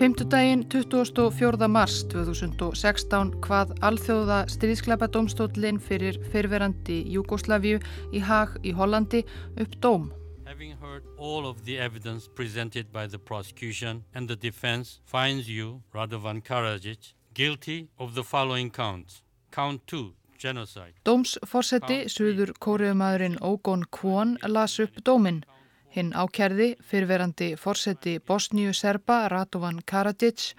Femtudaginn 24. mars 2016 hvað alþjóða stríðskleipa domstólinn fyrir fyrverandi Jugosláfiu í Hag í Hollandi upp dóm. Having heard all of the evidence presented by the prosecution and the defense finds you, Radovan Karadzic, guilty of the following counts. Count 2, genocide. Dómsforseti, suður kóriðumadurinn Ógón Kvon, las upp dóminn. Hinn ákerði, fyrverandi forseti Bosníu-Serba Radovan Karadzic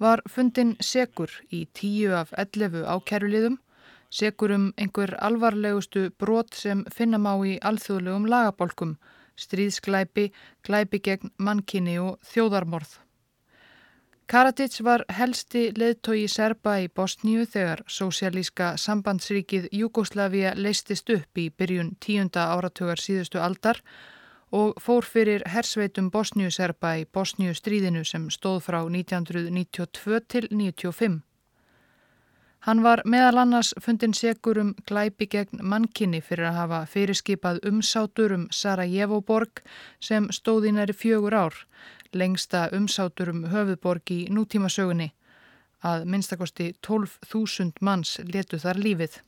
var fundin segur í tíu af 11 ákerliðum, segur um einhver alvarlegustu brot sem finna má í alþjóðlegum lagabolkum, stríðsklæpi, glæpi gegn mannkinni og þjóðarmorð. Karadzic var helsti leðtogi Serba í Bosníu þegar sósialíska sambandsríkið Jugoslavia leistist upp í byrjun tíunda áratugar síðustu aldar og fór fyrir hersveitum Bosníu-Serba í Bosníu-stríðinu sem stóð frá 1992 til 1995. Hann var meðal annars fundin segur um glæpi gegn mannkinni fyrir að hafa fyrirskipað umsátur um Sarajevo-borg sem stóði næri fjögur ár, lengsta umsátur um höfuðborg í nútímasögunni. Að minnstakosti 12.000 manns letu þar lífið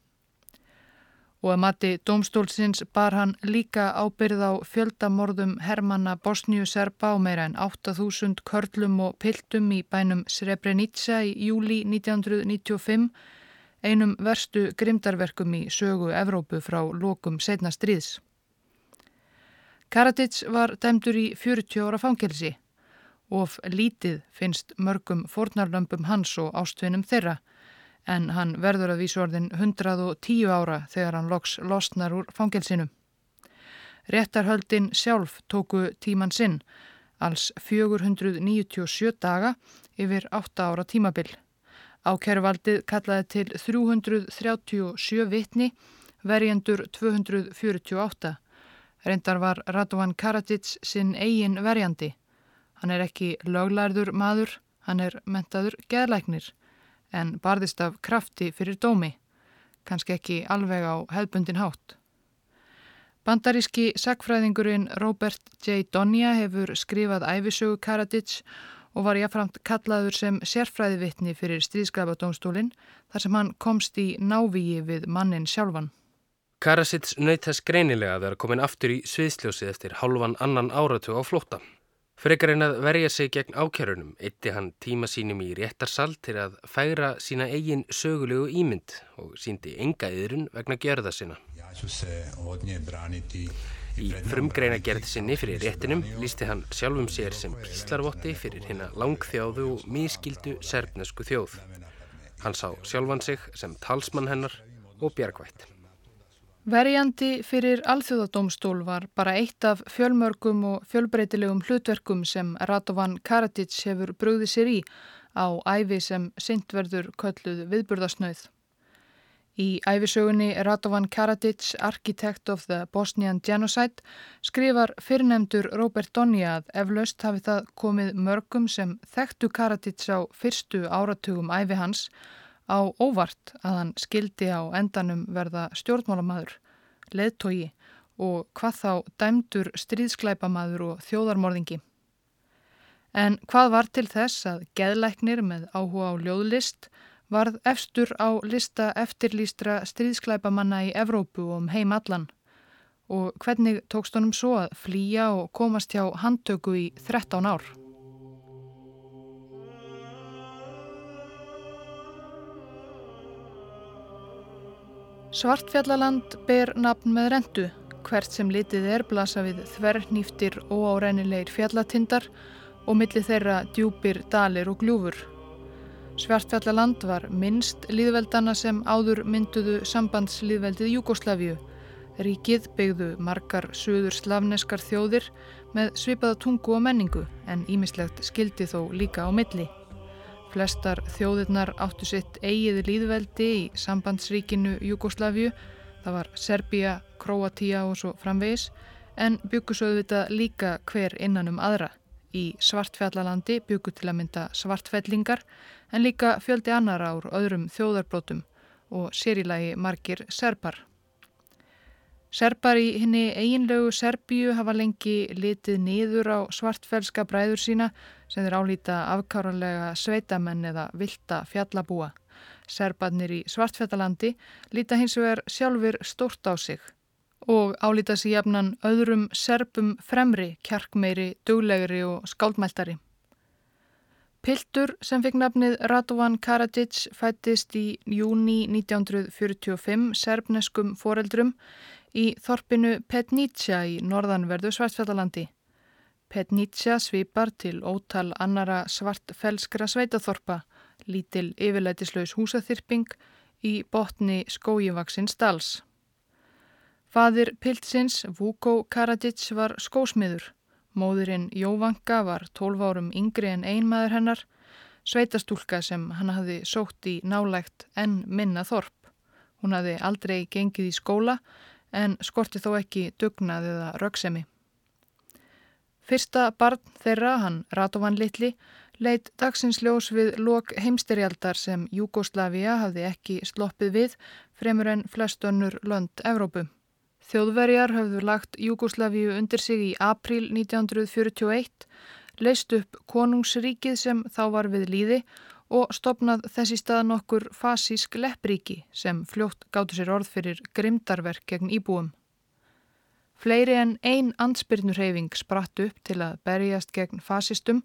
og að mati domstólsins bar hann líka ábyrð á fjöldamorðum Hermanna Bosníu-Serba á meira en 8000 körlum og piltum í bænum Srebrenica í júli 1995, einum verstu grimdarverkum í sögu Evrópu frá lokum setna stríðs. Karadzic var dæmdur í 40 ára fangelsi. Of lítið finnst mörgum fornarlömpum hans og ástvinnum þeirra en hann verður að vísu orðin 110 ára þegar hann loks losnar úr fangelsinu. Réttarhöldin sjálf tóku tíman sinn, alls 497 daga yfir 8 ára tímabil. Ákæruvaldið kallaði til 337 vitni, verjendur 248. Reyndar var Radovan Karadzic sinn eigin verjandi. Hann er ekki löglærður maður, hann er mentaður geðlæknir en barðist af krafti fyrir dómi, kannski ekki alveg á hefbundin hátt. Bandaríski sagfræðingurinn Robert J. Donja hefur skrifað æfisögu Karadits og var jáframt kallaður sem sérfræðivittni fyrir stríðskapadómstólinn þar sem hann komst í návíi við mannin sjálfan. Nöyt þess greinilega að vera komin aftur í sviðsljósið eftir hálfan annan áratu á flótta. Frekar en að verja sig gegn ákjörunum eitti hann tíma sínum í réttarsal til að færa sína eigin sögulegu ímynd og síndi enga yðrun vegna gjörða sinna. Í frumgreina gerð sinni fyrir réttinum lísti hann sjálfum sér sem píslarvotti fyrir hérna langþjáðu og mískildu serfnesku þjóð. Hann sá sjálfan sig sem talsmann hennar og bjargvætt. Verjandi fyrir alþjóðadómstól var bara eitt af fjölmörgum og fjölbreytilegum hlutverkum sem Radovan Karadzic hefur brúðið sér í á æfi sem sindverður kölluð viðburðasnauð. Í æfisögunni Radovan Karadzic, Architect of the Bosnian Genocide, skrifar fyrirnemdur Robert Donja að eflaust hafi það komið mörgum sem þekktu Karadzic á fyrstu áratugum æfi hans á óvart að hann skildi á endanum verða stjórnmálamadur, leðtogi og hvað þá dæmdur stríðsklæpamadur og þjóðarmorðingi. En hvað var til þess að geðleiknir með áhuga á ljóðlist varð efstur á lista eftirlýstra stríðsklæpamanna í Evrópu og um heim allan og hvernig tókst honum svo að flýja og komast hjá handtöku í 13 ár? Svartfjallaland ber nafn með rendu, hvert sem litið er blasa við þverrnýftir og árænilegir fjallatindar og milli þeirra djúpir dalir og gljúfur. Svartfjallaland var minnst líðveldana sem áður mynduðu sambandslíðveldið Júgoslavíu. Ríkið byggðu margar söður slavneskar þjóðir með svipaða tungu og menningu en ímislegt skildi þó líka á milli. Flestar þjóðirnar áttu sitt eigið líðveldi í sambandsríkinu Jugosláfiu, það var Serbia, Kroatia og svo framvegis, en byggjusöðu þetta líka hver innan um aðra. Í svartfjallalandi byggu til að mynda svartfellingar en líka fjöldi annar ár öðrum þjóðarbrótum og sérilagi margir serpar. Serbar í henni eiginlegu Serbíu hafa lengi litið niður á svartfelska bræður sína sem þeir álýta afkáralega sveitamenn eða vilda fjallabúa. Serbarnir í svartfjallalandi líta hins vegar sjálfur stórt á sig og álýta sér jafnan öðrum serbum fremri, kjarkmeiri, duglegri og skáldmæltari. Piltur sem fikk nafnið Radovan Karadzic fættist í júni 1945 serbneskum foreldrum í þorpinu Petnitsja í norðanverðu Svartfjallalandi. Petnitsja svipar til ótal annara svartfelskra sveitaþorpa, lítil yfirleitislaus húsaþyrping í botni skójivaksins dals. Fadir Piltsins, Vuko Karadzic, var skósmiður. Móðurinn Jóvanka var 12 árum yngri en einmaður hennar, sveitastúlka sem hann hafði sótt í nálægt en minna þorp. Hún hafði aldrei gengið í skóla en skorti þó ekki dugnað eða röksemi. Fyrsta barn þeirra, hann Radovan Littli, leitt dagsinsljós við lok heimsterjaldar sem Júgoslavia hafði ekki sloppið við fremur en flest önnur lönd Evrópu. Þjóðverjar höfðu lagt Júgoslavíu undir sig í april 1941, leist upp konungsríkið sem þá var við líði og stopnað þessi stað nokkur fasísk leppríki sem fljótt gáttu sér orð fyrir grimdarverk gegn íbúum. Fleiri en ein ansbyrnurheyfing spratt upp til að berjast gegn fasistum,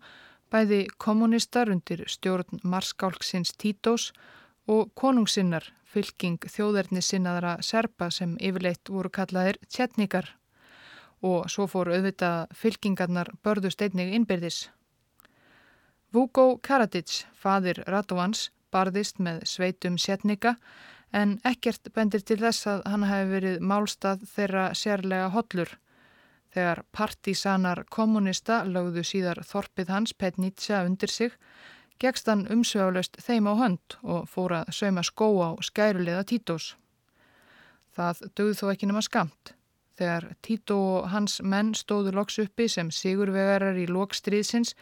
bæði kommunistar undir stjórn Marskálksins Títós og konungsinnar fylking þjóðerni sinnaðra serpa sem yfirleitt voru kallaðir tjetnikar og svo fór auðvitað fylkingarnar börðust einnig innbyrðis. Vugo Karadzic, fadir Radovans, barðist með sveitum tjetnika en ekkert bendir til þess að hann hefði verið málstað þeirra sérlega hollur. Þegar partísanar kommunista lögðu síðar þorpið hans Petnitsa undir sig gegst hann umsvegulegst þeim á hönd og fór að sauma skó á skærulega Títós. Það dögðu þó ekki nema skamt. Þegar Tító og hans menn stóðu loks uppi sem sigurvegarar í lokstriðsins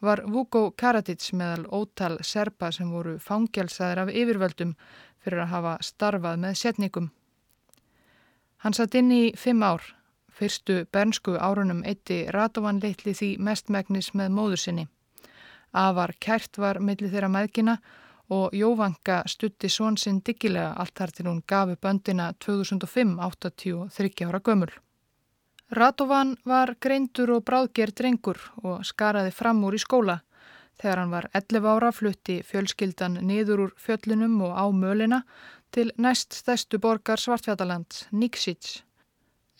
var Vugo Karadzic meðal ótal serpa sem voru fangjálsaðir af yfirvöldum fyrir að hafa starfað með setningum. Hann satt inn í fimm ár. Fyrstu bernsku árunum eitti Radovan litli því mestmægnis með móður sinni. Afar kært var millir þeirra meðgina og Jóvanka stutti són sinn diggilega allt þar til hún gafi böndina 2005, 83 ára gömul. Radovan var greindur og bráðger drengur og skaraði fram úr í skóla. Þegar hann var 11 ára flutti fjölskyldan niður úr fjöllunum og á mölina til næst stæstu borgar Svartfjallaland, Niksits.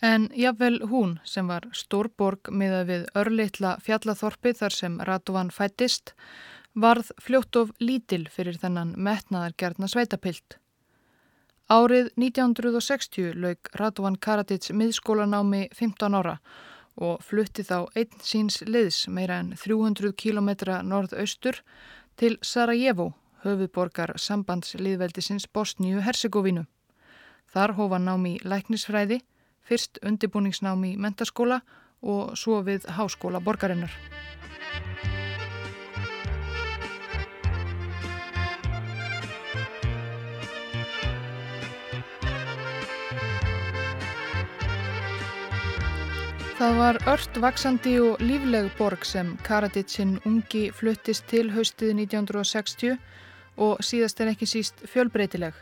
En jáfnvel hún sem var stórborg miða við örlittla fjallathorpi þar sem Radovan fættist varð fljótt of lítil fyrir þennan metnaðargerna sveitapilt. Árið 1960 lauk Radovan Karadits miðskólanámi 15 ára og flutti þá einn síns liðs meira en 300 km norðaustur til Sarajevo, höfuborgar sambandsliðveldisins Bosníu-Herzegovinu. Þar hófa námi læknisfræði fyrst undibúningsnámi í mentaskóla og svo við háskóla borgarinnar. Það var ört vaksandi og lífleg borg sem Karaditsinn ungi fluttist til haustið 1960 og síðast er ekki síst fjölbreytileg.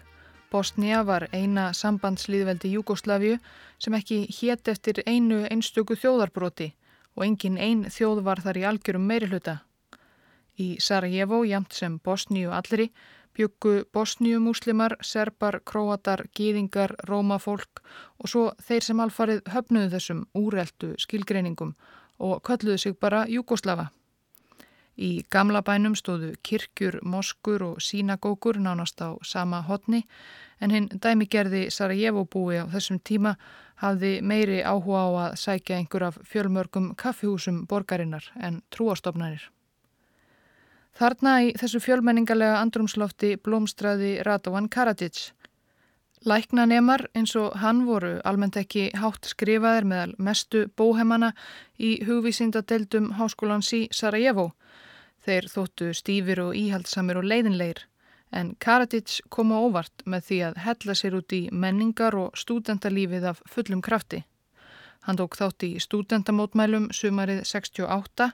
Bosnia var eina sambandslýðveldi Júgoslaviu sem ekki hétt eftir einu einstöku þjóðarbroti og engin ein þjóð var þar í algjörum meirihluta. Í Sarajevo, jamt sem Bosníu allri, byggu Bosníu-múslimar, serbar, króatar, gýðingar, rómafólk og svo þeir sem alfarið höfnuðu þessum úreldu skilgreiningum og kölluðu sig bara Júgoslava. Í gamla bænum stóðu kirkjur, moskur og sínagókur nánast á sama hotni en hinn dæmigerði Sarajevo búi á þessum tíma hafði meiri áhuga á að sækja einhver af fjölmörgum kaffihúsum borgarinnar en trúastofnarnir. Þarna í þessu fjölmenningalega andrumslofti blómstræði Radovan Karadzic. Læknanemar eins og hann voru almennt ekki hátt skrifaðir meðal mestu bóhemana í hugvísindadeildum háskólans í Sarajevo Þeir þóttu stífir og íhaldsamir og leiðinleir en Karadits kom á óvart með því að hella sér út í menningar og stúdentalífið af fullum krafti. Hann tók þátt í stúdentamótmælum sumarið 68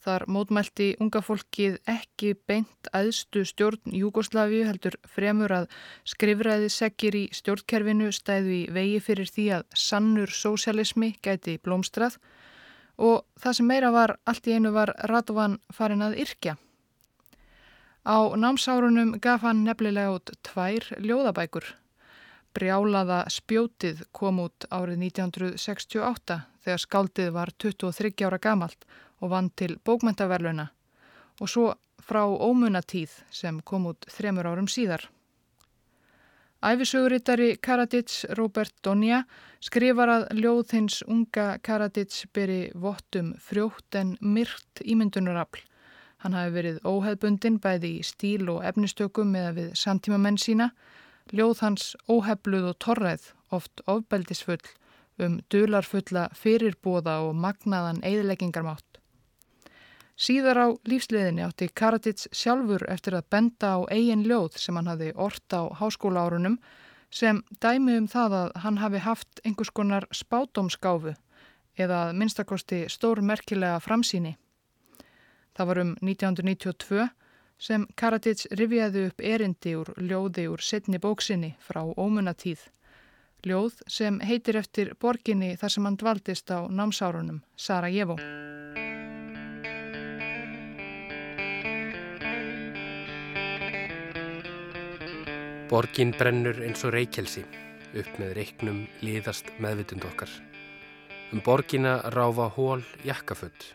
Þar mótmælti unga fólkið ekki beint aðstu stjórn Júgoslavíu heldur fremur að skrifræði segir í stjórnkerfinu stæðu í vegi fyrir því að sannur sósialismi gæti blómstrað og það sem meira var allt í einu var Radovan farin að yrkja. Á námsárunum gaf hann nefnilega út tvær ljóðabækur. Brjálaða spjótið kom út árið 1968 þegar skáldið var 23 ára gamalt og vann til bókmentaverluna og svo frá ómunatíð sem kom út þremur árum síðar. Æfisögurittari Karadits Robert Donja skrifar að ljóð hins unga Karadits beri vottum frjótt en myrt ímyndunarafl. Hann hafi verið óheðbundin bæði í stíl og efnistökum með að við samtíma menn sína, ljóð hans óhefluð og torræð, oft ofbeldisfull, um dularfulla fyrirbóða og magnaðan eðleggingarmátt. Síðar á lífsliðinni átti Karadits sjálfur eftir að benda á eigin ljóð sem hann hafi orta á háskóla árunum sem dæmi um það að hann hafi haft einhvers konar spátómskáfu eða minnstakosti stór merkilega framsýni. Það var um 1992 sem Karadits rifjaði upp erindi úr ljóði úr setni bóksinni frá ómunatíð. Ljóð sem heitir eftir borginni þar sem hann dvaldist á námsárunum, Sarajevo. Borgin brennur eins og reykjelsi, upp með reiknum liðast meðvitund okkar. Um borgina ráfa hól jakkafutt,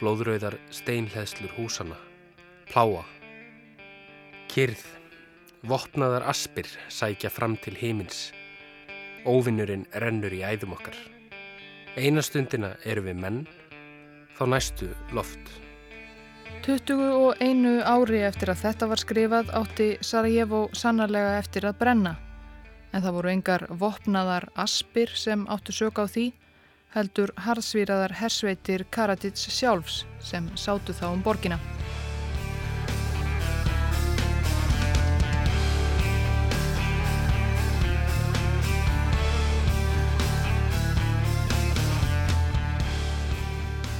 blóðröðar steinleðslur húsana, pláa. Kyrð, vopnaðar aspir sækja fram til heimins. Óvinnurinn rennur í æðum okkar. Einastundina eru við menn, þá næstu loft. 21 ári eftir að þetta var skrifað átti Sarajevo sannarlega eftir að brenna. En það voru engar vopnaðar aspir sem áttu sög á því, heldur harðsvíraðar hersveitir Karadits sjálfs sem sátu þá um borgina.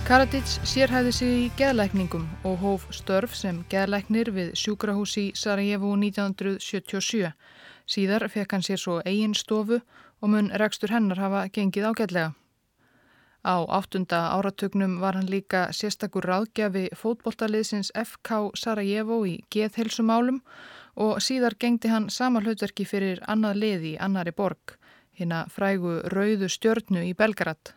Karadits sérhæði sig í geðlækningum og hóf störf sem geðlæknir við sjúkrahús í Sarajevo 1977. Síðar fekk hann sér svo eigin stofu og mun rekstur hennar hafa gengið ágætlega. Á áttunda áratögnum var hann líka sérstakur ráðgjafi fótbolltaliðsins FK Sarajevo í geðhelsumálum og síðar gengdi hann sama hlutverki fyrir annað lið í annari borg, hérna frægu Rauðu stjörnu í Belgrad.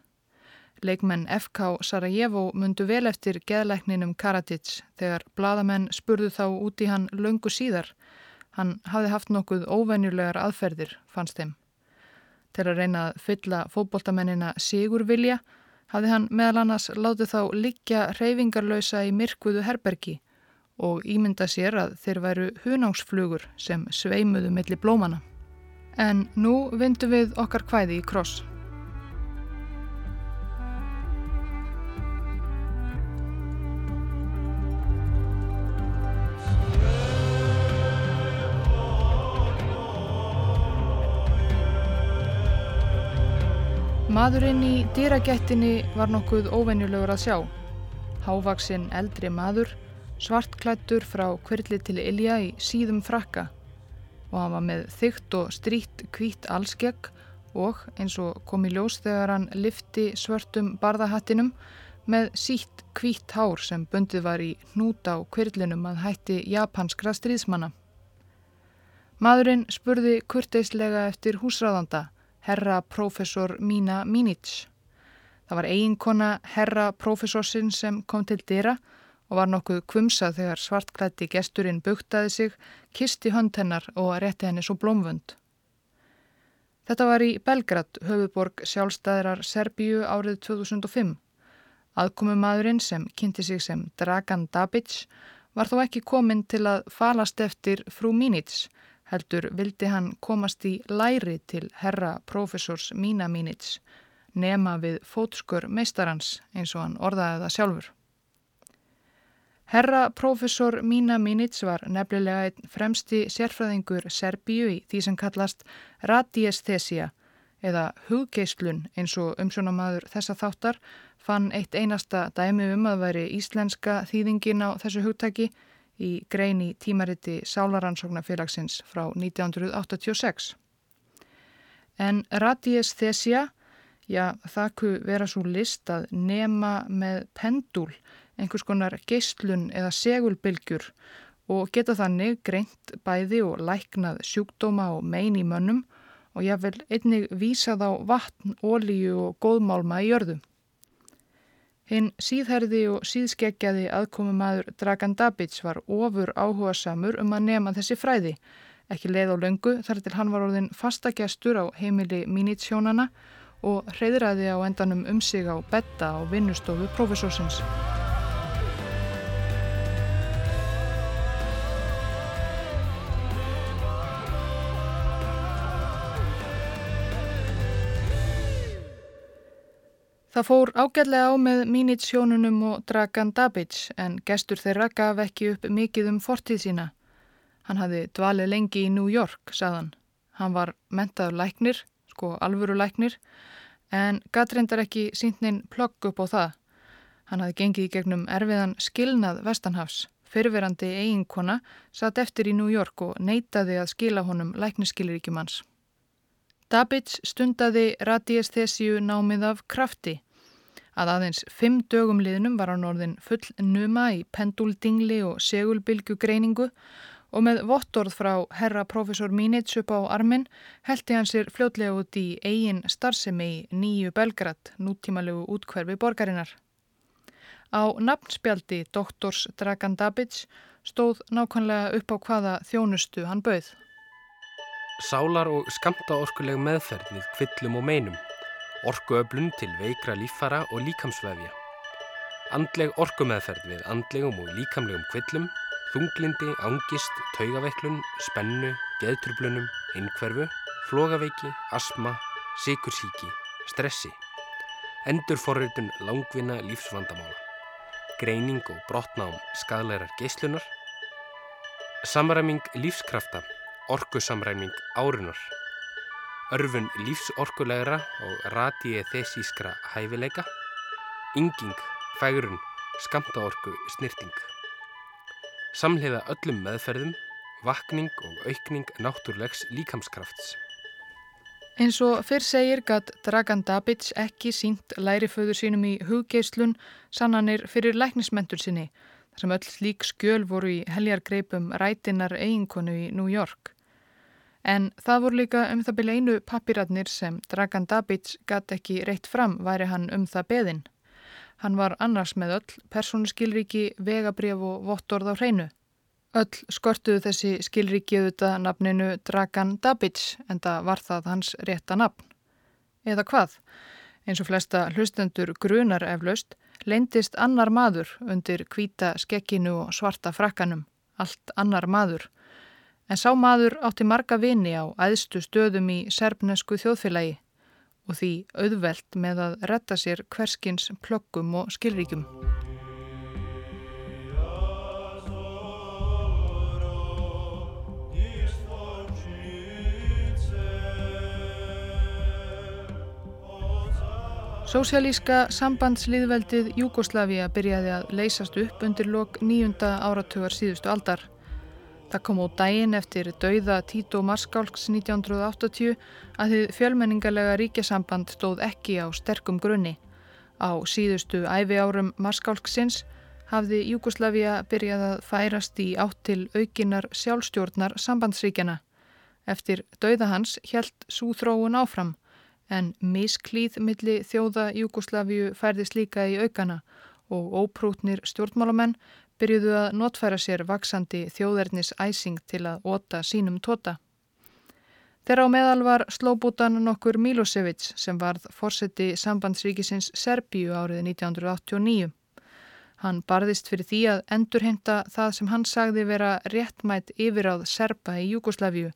Leikmenn FK Sarajevo mundu vel eftir geðleikninum Karadits þegar bladamenn spurðu þá út í hann löngu síðar. Hann hafði haft nokkuð óvenjulegar aðferðir, fannst þeim. Til að reyna að fylla fótboltamennina Sigur Vilja hafði hann meðal annars látið þá liggja reyfingarlausa í myrkvuðu herbergi og ímynda sér að þeir væru hunángsflugur sem sveimuðu millir blómana. En nú vindu við okkar hvæði í kross. Maðurinn í dýragættinni var nokkuð óvenjulegur að sjá. Hávaksinn eldri maður, svartklættur frá kvirli til Ilja í síðum frakka og hann var með þygt og strít kvít allskegg og eins og kom í ljós þegar hann lifti svörtum barðahattinum með sítt kvít hár sem bundið var í hnút á kvirlinum að hætti japanskra stríðsmanna. Maðurinn spurði kurteislega eftir húsráðanda herra profesor Mína Mínic. Það var eiginkona herra profesorsinn sem kom til dyra og var nokkuð kvumsa þegar svartklætti gesturinn buktaði sig, kisti hönd hennar og rétti henni svo blómvönd. Þetta var í Belgrad, höfuborg sjálfstæðirar Serbíu árið 2005. Aðkomumadurinn sem kynnti sig sem Dragan Dabic var þó ekki kominn til að falast eftir frú Mínic heldur vildi hann komast í læri til herra profesors Mína Mínits, nema við fótskör meistarans eins og hann orðaði það sjálfur. Herra profesor Mina Minits var nefnilega einn fremsti sérfræðingur Serbíu í því sem kallast radiesthesia eða huggeislun eins og umsjónamaður þessa þáttar fann eitt einasta dæmi um að veri íslenska þýðingin á þessu hugtæki í greini tímariti Sálaransóknarfélagsins frá 1986. En radiesthesia, já það ku vera svo list að nema með pendul einhvers konar geislun eða segulbylgjur og geta þannig greint bæði og læknað sjúkdóma og mein í mönnum og jáfnvel einnig vísað á vatn, ólíu og góðmálma í jörðum. Hinn síðherði og síðskeggjaði aðkomi maður Dragan Dabic var ofur áhuga samur um að nema þessi fræði. Ekki leið á löngu þar til hann var orðin fastagestur á heimili Minitsjónana og hreyðraði á endanum um sig á betta á vinnustofu profesorsins. Það fór ágætlega á með Mínitsjónunum og Dragan Dabic en gestur þeirra gaf ekki upp mikið um fortíð sína. Hann hafði dvalið lengi í New York, sagðan. Hann var mentaður læknir, sko alvöru læknir, en gatrindar ekki síntnin plögg upp á það. Hann hafði gengið í gegnum erfiðan skilnað Vestanhafs. Fyrverandi eiginkona satt eftir í New York og neytaði að skila honum lækniskiliríkjumans. Dabids stundaði radiesthesíu námið af krafti. Að aðeins fimm dögum liðnum var hann orðin full numa í penduldingli og segulbylgu greiningu og með vottorð frá herra profesor Mínits upp á armin heldi hann sér fljótlega út í eigin starfsemi í nýju Belgrad, nútímalegu útkverfi borgarinnar. Á nafnspjaldi doktors Dragan Dabids stóð nákvæmlega upp á hvaða þjónustu hann bauð sálar og skamtaorkuleg meðferð við kvillum og meinum, orkuöflun til veikra líffara og líkamsvefja, andleg orkumeðferð við andlegum og líkamlegum kvillum, þunglindi, angist, taugaveiklun, spennu, geðturblunum, einhverfu, flogaveiki, asma, sikursíki, stressi, endurforritun langvinna lífsvandamála, greining og brotnám skadleirar geyslunar, samræming lífskrafta orkusamræming árunar, örfun lífsorkulegra og radiethesískra hæfileika, ynging, fægrun, skamtaorku, snirting. Samleiða öllum meðferðum, vakning og aukning náttúrlegs líkamskrafts. Eins og fyrr segir gatt Dragan Dabic ekki sínt læriföður sínum í huggeislun sannanir fyrir læknismentur sinni þar sem öll slík skjöl voru í heljargreipum rætinar eiginkonu í New York. En það voru líka um það byrja einu pappiratnir sem Dragan Dabic gatt ekki reitt fram væri hann um það beðin. Hann var annars með öll persónuskilriki, vegabrjöf og vottorð á hreinu. Öll skortuðu þessi skilriki auðvitað nafninu Dragan Dabic en það var það hans rétta nafn. Eða hvað? Eins og flesta hlustendur grunar eflaust leindist annar maður undir hvita skekkinu og svarta frakkanum. Allt annar maður En sá maður átti marga vini á æðstu stöðum í serbnesku þjóðfélagi og því auðvelt með að retta sér hverskins plökkum og skilríkum. Sósialíska sambandslýðveldið Júgoslavia byrjaði að leysast upp undir lok nýjunda áratugar síðustu aldar. Það kom á daginn eftir dauða Tito Marskálks 1980 að þið fjölmenningarlega ríkjasamband stóð ekki á sterkum grunni. Á síðustu æfi árum Marskálksins hafði Júgoslavia byrjað að færast í átt til aukinar sjálfstjórnar sambandsríkjana. Eftir dauða hans helt svo þróun áfram en misklíð milli þjóða Júgoslaviu færðist líka í aukana og óprútnir stjórnmálamenn byrjuðu að notfæra sér vaksandi þjóðernis æsing til að óta sínum tóta. Þeirra á meðal var slóbútan nokkur Milosevic sem varð fórseti sambandsríkisins Serbíu árið 1989. Hann barðist fyrir því að endurhengta það sem hann sagði vera réttmætt yfiráð Serba í Júkoslavíu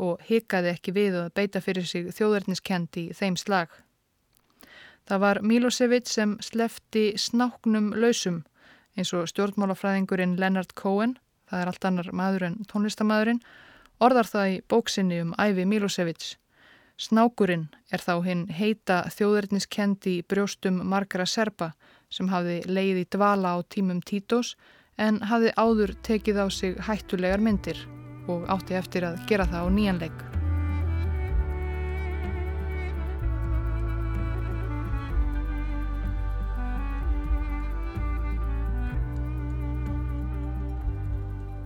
og hikaði ekki við að beita fyrir sig þjóðverðniskendi í þeim slag. Það var Milosevic sem slefti snáknum lausum eins og stjórnmálafræðingurinn Leonard Cohen, það er allt annar maður en tónlistamæðurinn, orðar það í bóksinni um æfi Milosevic. Snákurinn er þá hinn heita þjóðurniskendi brjóstum margara serpa sem hafði leið í dvala á tímum Títós en hafði áður tekið á sig hættulegar myndir og átti eftir að gera það á nýjanleik.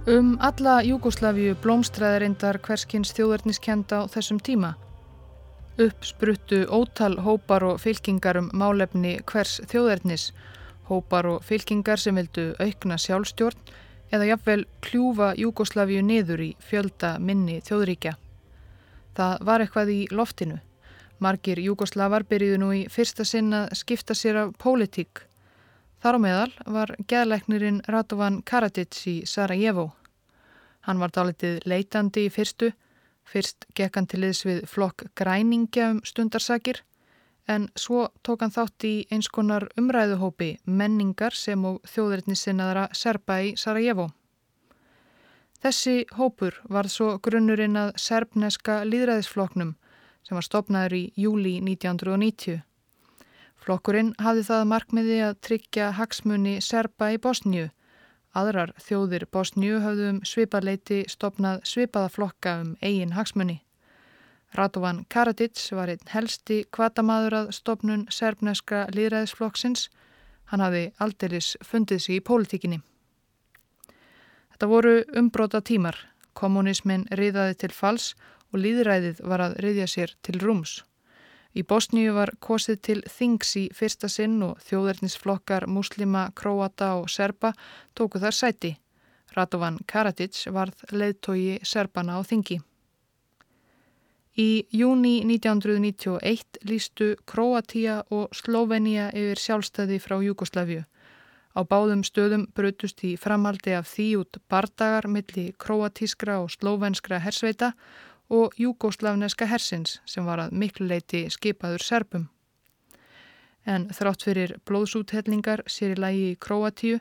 Um alla Júgoslavíu blómstræði reyndar hverskins þjóðarniskenda á þessum tíma. Uppspruttu ótal hópar og fylkingar um málefni hvers þjóðarnis, hópar og fylkingar sem vildu aukna sjálfstjórn eða jafnvel kljúfa Júgoslavíu niður í fjölda minni þjóðríkja. Það var eitthvað í loftinu. Margir Júgoslavar byrjuðu nú í fyrsta sinn að skipta sér af pólitík. Þar á meðal var geðleiknirinn Radovan Karadzic í Sarajevo. Hann var dálitið leitandi í fyrstu, fyrst gekk hann til liðs við flokk græningja um stundarsakir, en svo tók hann þátt í eins konar umræðuhópi menningar sem og þjóðurinnisinnaðara Serba í Sarajevo. Þessi hópur var svo grunnurinn að serbneska líðræðisfloknum sem var stopnaður í júli 1990. Flokkurinn hafði það markmiði að tryggja hagsmunni Serba í Bosníu Aðrar þjóðir Bosníu höfðum sviparleiti stopnað svipaða flokka um eigin hagsmunni. Radovan Karadzic var einn helsti kvatamaður að stopnun serbneska líðræðisflokksins. Hann hafði aldeilis fundið sig í pólitíkinni. Þetta voru umbróta tímar. Kommunismin riðaði til fals og líðræðið var að riðja sér til rúms. Í Bosníu var kosið til Þings í fyrsta sinn og þjóðverðnisflokkar muslima, króata og serba tóku þar sæti. Radovan Karadzic varð leiðtogi serbana á Þingi. Í júni 1991 lístu Króatia og Slovenia yfir sjálfstæði frá Júkoslaviu. Á báðum stöðum brutust í framaldi af því út bardagar milli króatískra og slovenskra hersveita og júgóslavneska hersins sem var að miklu leiti skipaður serpum. En þrátt fyrir blóðsúthellingar sér í lægi í Kroatíu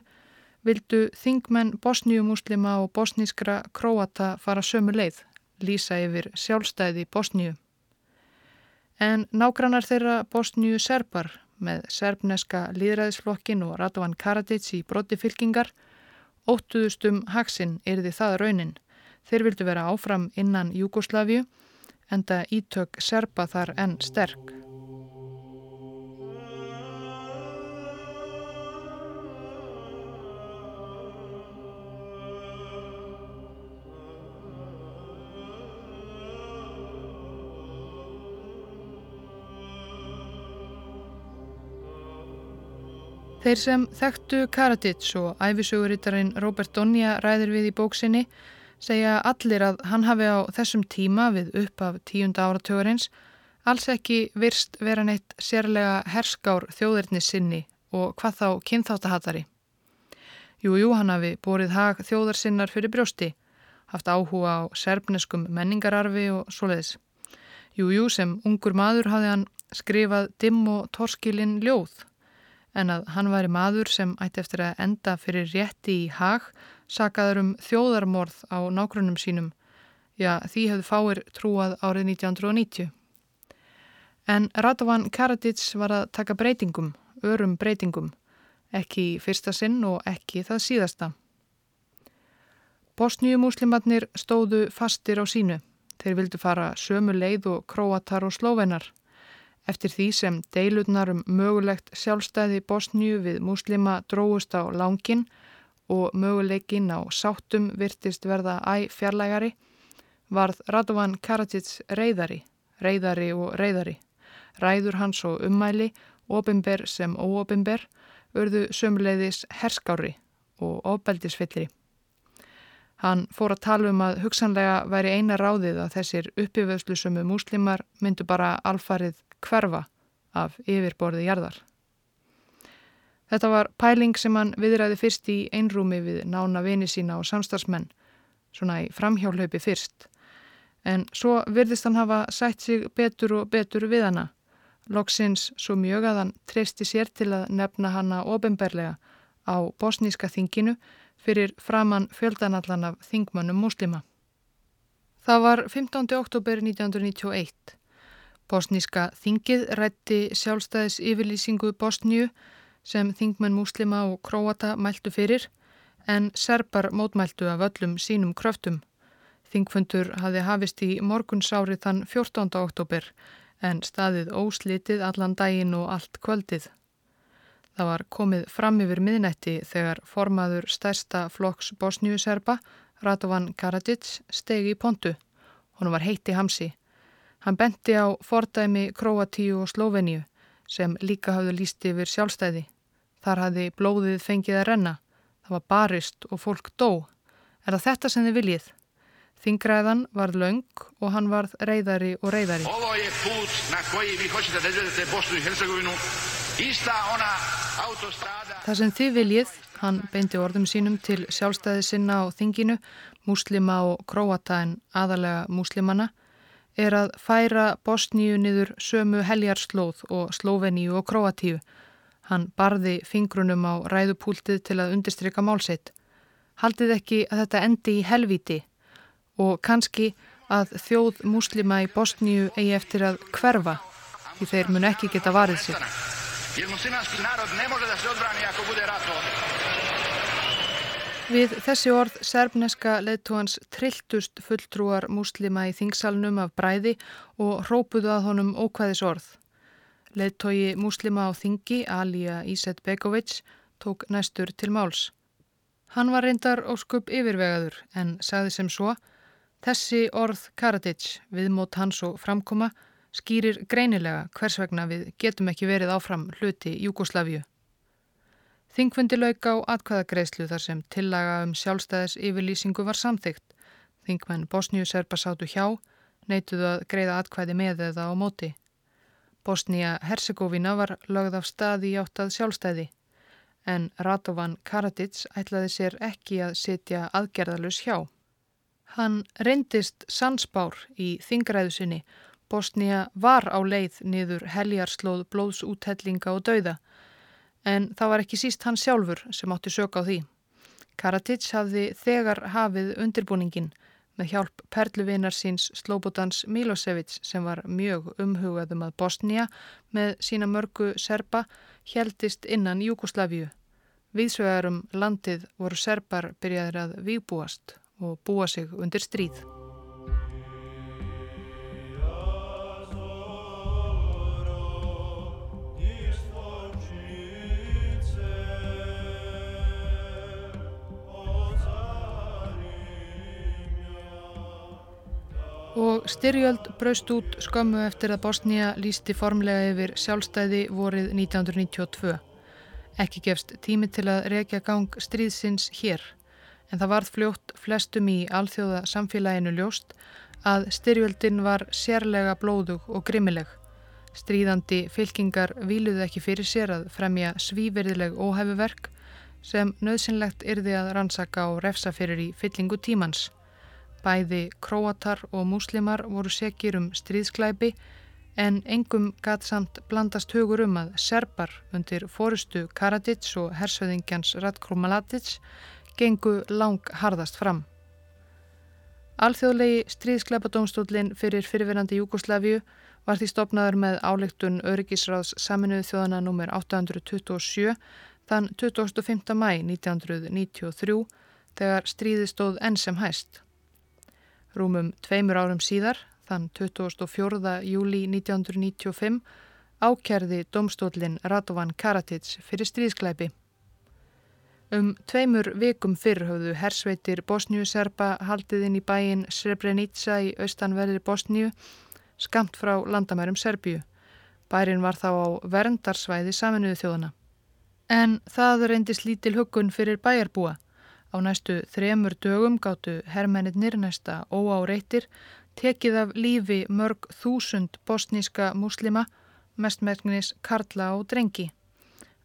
vildu þingmenn bosníumuslima og bosnískra króata fara sömu leið, lýsa yfir sjálfstæði Bosníu. En nágrannar þeirra Bosníu serpar með serbneska líðræðisflokkin og Radovan Karadzic í broti fylkingar óttuðustum haksinn erði það raunin Þeir vildu vera áfram innan Júgoslavíu en það ítök serpa þar enn sterk. Þeir sem þekktu Karadzic og æfisögurittarinn Robert Donja ræðir við í bóksinni segja allir að hann hafi á þessum tíma við upp af tíunda áratögarins alls ekki virst vera neitt sérlega herskár þjóðirni sinni og hvað þá kynþáttahattari. Jújú, hann hafi borið hag þjóðarsinnar fyrir brjósti, haft áhuga á serbneskum menningararfi og svoleiðis. Jújú, sem ungur maður hafði hann skrifað dimm og torskilinn ljóð, en að hann væri maður sem ætti eftir að enda fyrir rétti í hag sakaður um þjóðarmorð á nákvæmum sínum, já því hefðu fáir trúað árið 1990. En Radovan Karadzic var að taka breytingum, örum breytingum, ekki fyrsta sinn og ekki það síðasta. Bosníumúslimatnir stóðu fastir á sínu. Þeir vildu fara sömu leið og króatar og slóvenar. Eftir því sem deilutnar um mögulegt sjálfstæði Bosníu við múslima dróðust á langin og möguleikin á sáttum virtist verða æ fjarlægari, varð Radovan Karadzic reyðari, reyðari og reyðari. Ræður hans og ummæli, ofinber sem óofinber, urðu sömuleiðis herskári og ofbeldisfyllri. Hann fór að tala um að hugsanlega væri eina ráðið að þessir uppiföðslusömu múslimar myndu bara alfarið hverfa af yfirborði jarðar. Þetta var pæling sem hann viðræði fyrst í einrúmi við nána vini sína og samstagsmenn, svona í framhjálaupi fyrst. En svo virðist hann hafa sætt sig betur og betur við hana. Loksins svo mjög að hann treysti sér til að nefna hanna ofinberlega á bosníska þinginu fyrir framann fjöldanallan af þingmönnum muslima. Það var 15. oktober 1991. Bosníska þingið rætti sjálfstæðis yfirlýsingu Bosníu sem þingmenn muslima og króata mæltu fyrir en serpar mótmæltu af öllum sínum kröftum. Þingfundur hafi hafist í morgunsári þann 14. oktober en staðið óslitið allan daginn og allt kvöldið. Það var komið fram yfir miðnætti þegar formaður stærsta flokks Bosníu-Serba, Radovan Karadzic, stegi í pontu. Hún var heitti hamsi. Hann benti á fordæmi Kroatíu og Sloveníu sem líka hafðu líst yfir sjálfstæði. Þar hafði blóðið fengið að renna. Það var barist og fólk dó. Er það þetta sem þið viljið? Þingræðan var laung og hann varð reyðari og reyðari. Það sem þið viljið, hann beinti orðum sínum til sjálfstæði sinna á þinginu, múslima og króata en aðalega múslimana, er að færa Bosníu niður sömu heljarslóð og Sloveníu og Króatíu. Hann barði fingrunum á ræðupúltið til að undistrykka málseitt. Haldið ekki að þetta endi í helviti og kannski að þjóð múslima í Bosníu eigi eftir að hverfa því þeir mun ekki geta varið sér. Við þessi orð serbneska leðtóhans trilltust fulltrúar múslima í þingsalnum af bræði og hrópuðu að honum ókvæðis orð. Leðtói múslima á þingi, Alija Íset Begovic, tók næstur til máls. Hann var reyndar óskup yfirvegaður en sagði sem svo Þessi orð Karadzic, viðmót hans og framkoma, skýrir greinilega hvers vegna við getum ekki verið áfram hluti Júkoslavíu. Þingfundi lauk á atkvæðagreislu þar sem tillaga um sjálfstæðis yfirlýsingu var samþygt. Þingmenn Bosníu-Serba sátu hjá, neituðu að greiða atkvæði með eða á móti. Bosnía-Herzegovina var lögð af staði í áttað sjálfstæði, en Radovan Karadzic ætlaði sér ekki að sitja aðgerðalus hjá. Hann reyndist sansbár í þingræðu sinni. Bosnia var á leið niður heljarslóð blóðsúthellinga og dauða. En það var ekki síst hann sjálfur sem átti sög á því. Karadzic hafði þegar hafið undirbúningin með hjálp perluvinar síns Slobodans Milosevic sem var mjög umhugaðum að Bosnia með sína mörgu serpa heldist innan Júkoslavíu. Viðsvegarum landið voru serpar byrjaðir að výbúast og búa sig undir stríð. Og styrjöld braust út skömmu eftir að Bosnija lísti formlega yfir sjálfstæði vorið 1992. Ekki gefst tími til að rekja gang stríðsins hér en það varð fljótt flestum í alþjóða samfélaginu ljóst að styrjöldin var sérlega blóðug og grimmileg. Stríðandi fylkingar výluði ekki fyrir sér að fremja svíverðileg óhæfuverk sem nöðsynlegt yrði að rannsaka og refsa fyrir í fyllingu tímans. Bæði króatar og múslimar voru sekir um stríðsklæpi en engum gatt samt blandast hugur um að serpar undir fórustu Karadits og hersöðingjans Radko Mladic gengu lang harðast fram. Alþjóðlegi stríðskleipadómstólinn fyrir fyrirverandi Júkoslavíu var því stopnaður með álegtun Öryggisráðs saminuðu þjóðana nr. 827 þann 25. mæ 1993 þegar stríði stóð enn sem hæst. Rúmum tveimur árum síðar, þann 24. júli 1995, ákerði domstólinn Radovan Karadzic fyrir stríðskleipi. Um tveimur vikum fyrr höfðu hersveitir Bosníu-Serba haldið inn í bæin Srebrenica í austanverðir Bosníu, skamt frá landamærum Serbíu. Bærin var þá á verndarsvæði saminuðu þjóðana. En það reyndist lítil huggun fyrir bæjarbúa. Á næstu þremur dögum gáttu herrmennir næsta óáreittir tekið af lífi mörg þúsund bosníska muslima, mestmerknis Karla og Drengi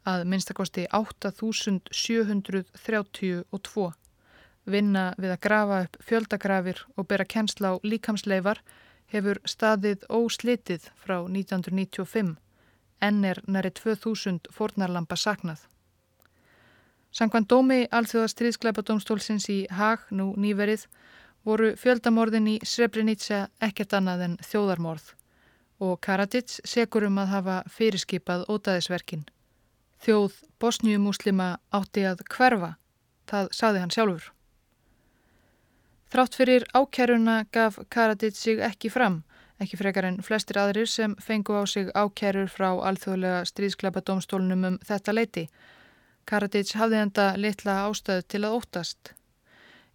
að minnstakosti 8.732 vinna við að grafa upp fjöldagrafir og bera kennsla á líkamsleifar hefur staðið óslitið frá 1995 enn er næri 2000 fornarlampa saknað. Sankvann dómi alþjóða stríðskleipadómstólsins í Haag nú nýverið voru fjöldamorðin í Srebrenica ekkert annað en þjóðarmorð og Karadzic segur um að hafa fyrirskipað ótaðisverkin. Þjóð bosnjumúslima átti að hverfa, það saði hann sjálfur. Þrátt fyrir ákæruna gaf Karadzic sig ekki fram, ekki frekar en flestir aðrir sem fengu á sig ákærur frá alþjóðlega stríðskleipadómstólunum um þetta leiti. Karadzic hafði enda litla ástæðu til að óttast.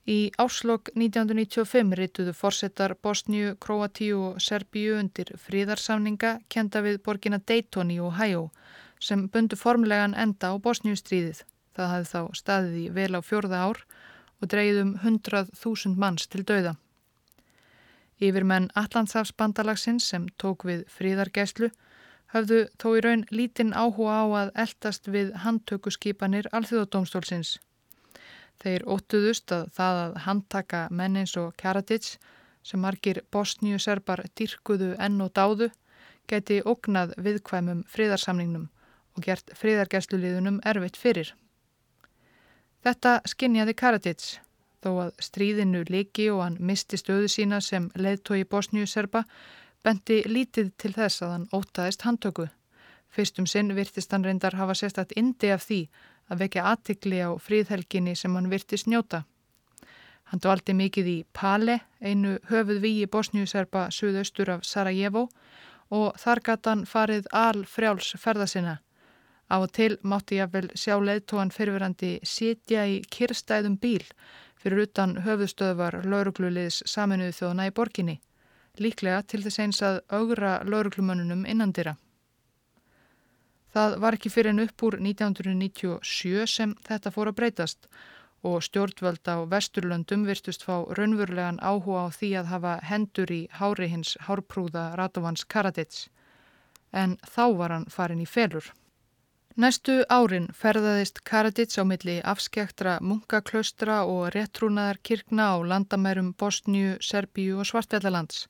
Í áslokk 1995 rituðu forsetar Bosníu, Kroatíu og Serbíu undir fríðarsamninga kenda við borgina Dayton í Ohio sem bundu formlegan enda á Bosníu stríðið. Það hafði þá staðið í vel á fjörða ár og dreyið um 100.000 manns til dauða. Yfir menn Allandsafsbandalagsins sem tók við fríðargæslu höfðu þó í raun lítinn áhuga á að eldast við handtökuskipanir alþjóðadómstólsins. Þeir óttuðust að það að handtaka menn eins og Karadzic sem margir bosníu-serbar dyrkuðu enn og dáðu geti ógnað viðkvæmum fríðarsamningnum og gert fríðargæsluliðunum erfitt fyrir. Þetta skinnjaði Karadzic þó að stríðinu liki og hann misti stöðu sína sem leðtói bosníu-serba bendi lítið til þess að hann ótaðist handtöku. Fyrstum sinn virtist hann reyndar hafa sérstatt indi af því að vekja aðtikli á fríðhelginni sem hann virti snjóta. Hann dvaldi mikið í Pale, einu höfuð við í Bosniuserba suðaustur af Sarajevo og þar gata hann farið al frjáls ferðasina. Á og til mátti ég vel sjá leðtóan fyrirverandi sitja í kirstæðum bíl fyrir utan höfuðstöðvar laurugluliðs saminuðu þjóðana í borginni, líklega til þess eins að augra lauruglumönnunum innandira. Það var ekki fyrir en upp úr 1997 sem þetta fór að breytast og stjórnvöld á Vesturlöndum virtust fá raunverulegan áhuga á því að hafa hendur í hári hins hárprúða Ratovans Karadits. En þá var hann farin í felur. Næstu árin ferðaðist Karadits á milli afskektra munkaklaustra og réttrúnaðar kirkna á landamærum Bosníu, Serbíu og Svartfjallalands.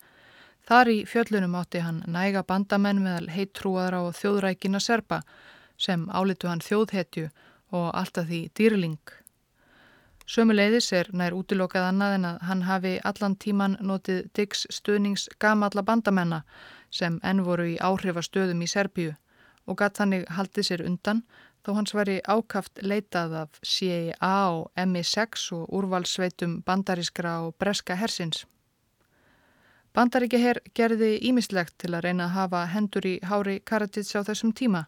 Þar í fjöllunum átti hann næga bandamenn meðal heittrúaðra og þjóðrækina serpa sem álitu hann þjóðhetju og alltaf því dýrling. Sömuleiðis er nær útilokað annað en að hann hafi allan tíman notið Diggs stuðnings gamalla bandamenna sem enn voru í áhrifastöðum í Serbíu og gatt þannig haldið sér undan þó hans væri ákaft leitað af CIA og MI6 og úrvalsveitum bandarískra og breska hersins. Bandaríkjaher gerði ímislegt til að reyna að hafa hendur í hári Karadits á þessum tíma.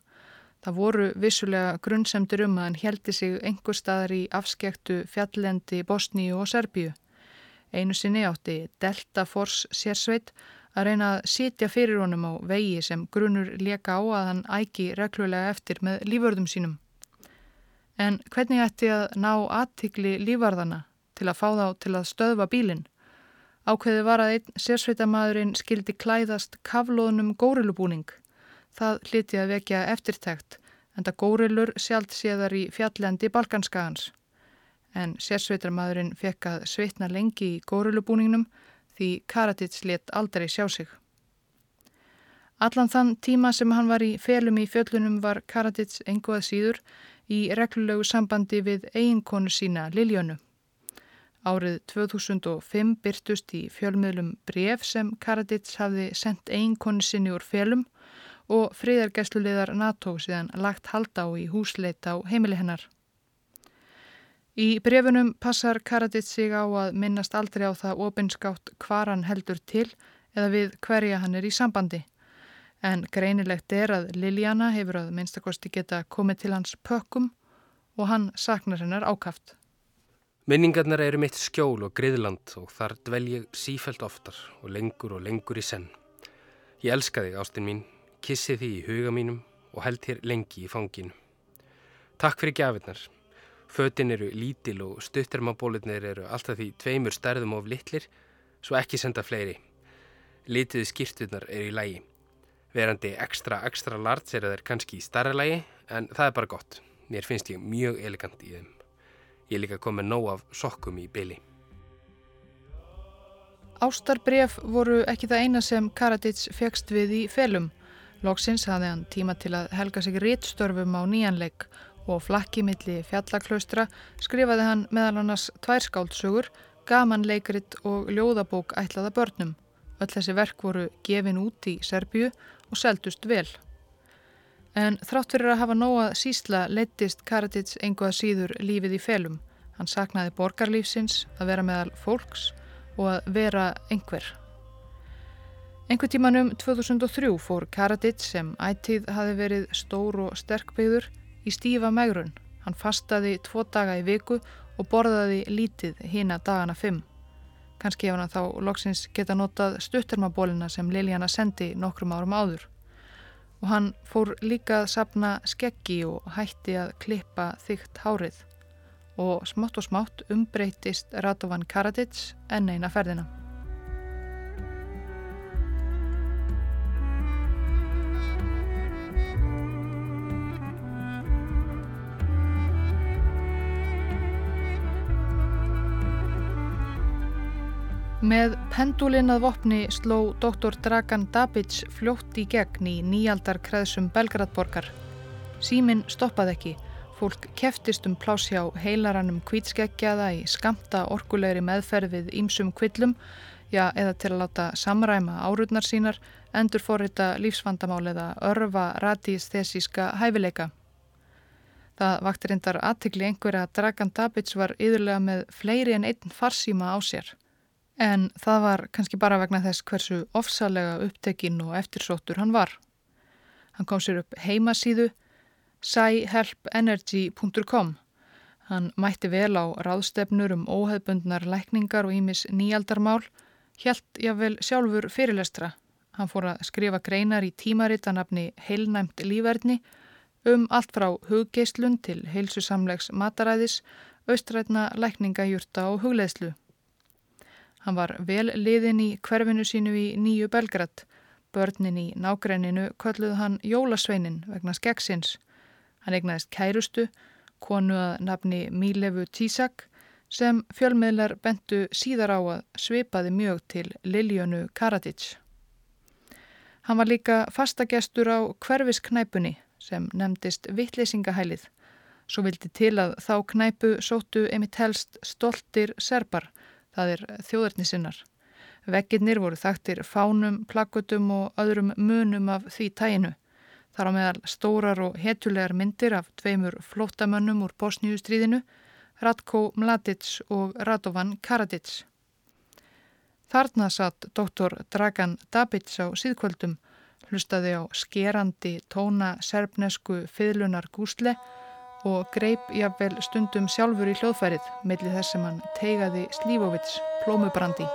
Það voru vissulega grunnsemdur um að hann heldi sig einhver staðar í afskektu fjallendi Bosníu og Serbíu. Einu sinni átti Delta Force sérsveit að reyna að sitja fyrir honum á vegi sem grunur leka á að hann æki reglulega eftir með líförðum sínum. En hvernig ætti að ná aðtikli lífarðana til að fá þá til að stöðva bílinn? Ákveði var að einn sérsveitamæðurinn skildi klæðast kaflóðnum górilubúning. Það hliti að vekja eftirtækt en það górilur sjálft séðar í fjallendi Balkanskagans. En sérsveitamæðurinn fekk að sveitna lengi í górilubúningnum því Karadits let aldrei sjá sig. Allan þann tíma sem hann var í felum í fjöllunum var Karadits enguað síður í reglulegu sambandi við eiginkonu sína Liljönu. Árið 2005 byrtust í fjölmiðlum bref sem Karadits hafði sendt einkonni sinni úr fjölum og friðargæsluleðar NATO síðan lagt halda á í húsleit á heimili hennar. Í brefunum passar Karadits sig á að minnast aldrei á það opinskátt hvar hann heldur til eða við hverja hann er í sambandi. En greinilegt er að Liliana hefur að minnstakosti geta komið til hans pökkum og hann saknar hennar ákaft. Minningarnar eru mitt skjól og griðland og þar dvel ég sífælt oftar og lengur og lengur í senn. Ég elska þig, ástinn mín, kissi þig í huga mínum og held þér lengi í fanginu. Takk fyrir gafinnar. Fötin eru lítil og stuttermabólirnir eru alltaf því tveimur stærðum of litlir, svo ekki senda fleiri. Litiði skýrtunar eru í lægi. Verandi ekstra, ekstra larts er þeir kannski í starra lægi, en það er bara gott. Mér finnst ég mjög elegant í þeim. Ég líka komið nóg af sokkum í byli. Ástarbref voru ekki það eina sem Karadits fegst við í felum. Lóksins hafði hann tíma til að helga sig réttstörfum á nýjanleik og flakki milli fjallaklaustra skrifaði hann meðal annars tværskáldsögur, gaman leikrit og ljóðabók ætlaða börnum. Öll þessi verk voru gefin út í Serbju og seldust vel. En þrátt fyrir að hafa nóga sísla leittist Karadits einhvað síður lífið í felum. Hann saknaði borgarlífsins að vera meðal fólks og að vera einhver. Einhver tímanum 2003 fór Karadits sem ættíð hafi verið stór og sterkbyggður í stífa megrun. Hann fastaði tvo daga í viku og borðaði lítið hína dagana fimm. Kanski hefur hann þá loksins geta notað stuttermabólina sem Liliana sendi nokkrum árum áður. Og hann fór líka að sapna skeggi og hætti að klippa þygt hárið. Og smátt og smátt umbreytist Radovan Karadits enn eina ferðina. Með pendulinn að vopni sló doktor Dragan Dabic fljótt í gegn í nýjaldar kreðsum Belgradborgar. Símin stoppaði ekki. Fólk keftist um plásjá heilarannum kvítskegjaða í skamta orkulegri meðferð við ímsum kvillum, já eða til að láta samræma árurnar sínar, endur forrita lífsvandamál eða örfa radísthesíska hæfileika. Það vakti reyndar aðtikli einhverja að Dragan Dabic var yðurlega með fleiri en einn farsíma á sér. En það var kannski bara vegna þess hversu ofsalega upptekinn og eftirsóttur hann var. Hann kom sér upp heimasíðu scihelpenergy.com. Hann mætti vel á ráðstefnur um óheðbundnar lækningar og ímis nýjaldarmál, helt jáfnvel sjálfur fyrirlestra. Hann fór að skrifa greinar í tímaritanafni heilnæmt lífverðni um allt frá huggeislun til heilsusamlegs mataræðis, austrætna lækningajurta og hugleðslu. Hann var vel liðin í hverfinu sínu í nýju Belgrad. Börnin í nágrenninu kölluð hann Jólasveinin vegna skeggsins. Hann egnaðist kærustu, konu að nafni Mílefu Tísak sem fjölmiðlar bentu síðar á að svipaði mjög til Liljönu Karadits. Hann var líka fastagestur á hverfisknæpunni sem nefndist Vittleysingahælið. Svo vildi til að þá knæpu sóttu emitt helst stoltir serbar það er þjóðarnisinnar. Vegginnir voru þaktir fánum, plakkutum og öðrum munum af því tæinu. Þar á meðal stórar og hetulegar myndir af tveimur flótamönnum úr Bosníustríðinu, Ratko Mladic og Radovan Karadits. Þarna satt doktor Dragan Dabic á síðkvöldum, hlustaði á skerandi tóna serbnesku fiðlunar gúsle og greip jafnvel stundum sjálfur í hljóðfærið millir þess sem hann teigaði Slífovits plómubrandi.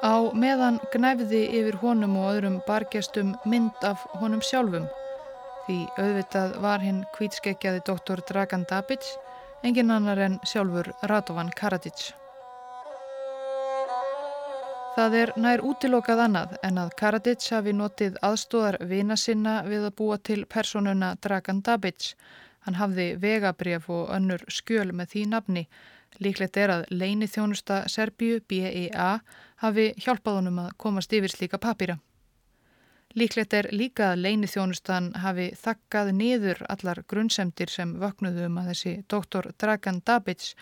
Á meðan gnæfiði yfir honum og öðrum bargestum mynd af honum sjálfum því auðvitað var hinn kvítskeggjaði doktor Dragan Dabic engin annar en sjálfur Radovan Karadžić. Það er nær útilokað annað en að Karadits hafi notið aðstóðar vina sinna við að búa til personuna Dragan Dabic. Hann hafði vegabref og önnur skjöl með því nafni. Líklegt er að leini þjónusta Serbíu, BEA, hafi hjálpað honum að komast yfir slíka papýra. Líklegt er líka að leini þjónustan hafi þakkað niður allar grunnsemdir sem vöknuðu um að þessi doktor Dragan Dabic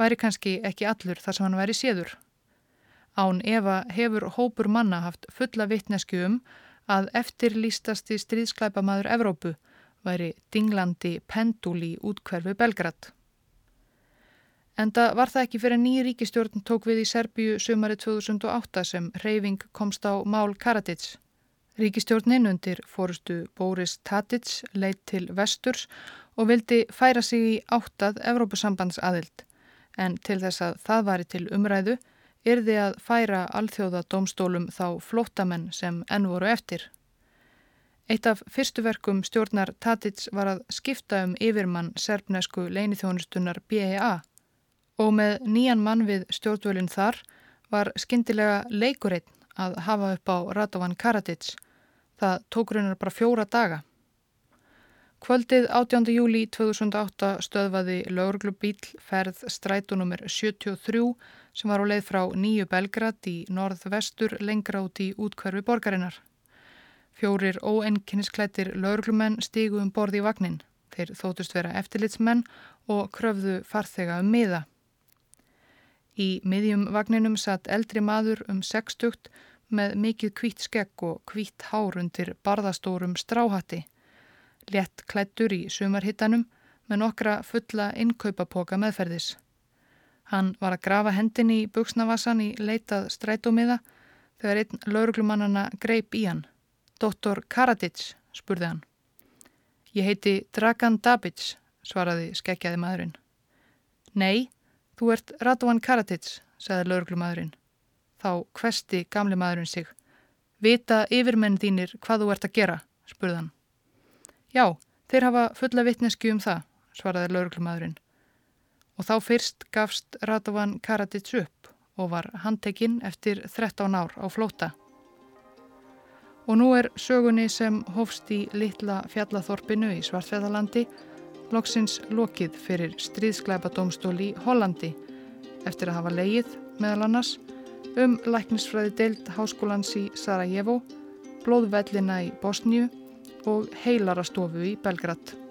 væri kannski ekki allur þar sem hann væri séður. Án Eva hefur hópur manna haft fulla vittnesku um að eftirlýstasti stríðsklæpamaður Evrópu væri dinglandi pendul í útkverfi Belgrad. Enda var það ekki fyrir ný ríkistjórn tók við í Serbíu sumari 2008 sem reyfing komst á Mál Karadits. Ríkistjórnin undir fórustu Boris Tadic leitt til vesturs og vildi færa sig í áttað Evrópusambands aðild en til þess að það væri til umræðu yrði að færa alþjóðadómstólum þá flóttamenn sem enn voru eftir. Eitt af fyrstu verkum stjórnar Tatits var að skipta um yfirmann serbnesku leinithjónustunar BEA og með nýjan mann við stjórnvölinn þar var skindilega leikurinn að hafa upp á Radovan Karadits. Það tók raunar bara fjóra daga. Kvöldið 18. júli 2008 stöðvaði lauruglubíl ferð strætunumir 73 sem var á leið frá Nýju Belgrad í norð-vestur lengra út í útkverfi borgarinnar. Fjórir óenkinnisklættir lauruglumenn stígu um borði í vagnin. Þeir þótust vera eftirlitsmenn og kröfðu farþega um miða. Í miðjum vagninum satt eldri maður um sextugt með mikið kvít skegg og kvít hár undir barðastórum stráhatti. Lett klættur í sumarhittanum með nokkra fulla innkaupapoka meðferðis. Hann var að grafa hendin í buksnavassan í leitað strætómiða þegar einn lauruglumannana greip í hann. Dóttor Karadits, spurði hann. Ég heiti Dragan Dabic, svaraði skekkjaði maðurinn. Nei, þú ert Radovan Karadits, sagði lauruglumadurinn. Þá hvesti gamle maðurinn sig. Vita yfirmenn þínir hvað þú ert að gera, spurði hann. Já, þeir hafa fulla vittneski um það, svaraði lauruglumadurinn. Og þá fyrst gafst Radovan Karadits upp og var handtekinn eftir 13 ár á flóta. Og nú er sögunni sem hófst í litla fjallathorpinu í Svartfjallalandi loksins lokið fyrir stríðskleipa domstól í Hollandi eftir að hafa leið meðal annars um læknisfræði deild háskólans í Sarajevo, blóðvellina í Bosníu og heilarastofu í Belgrad.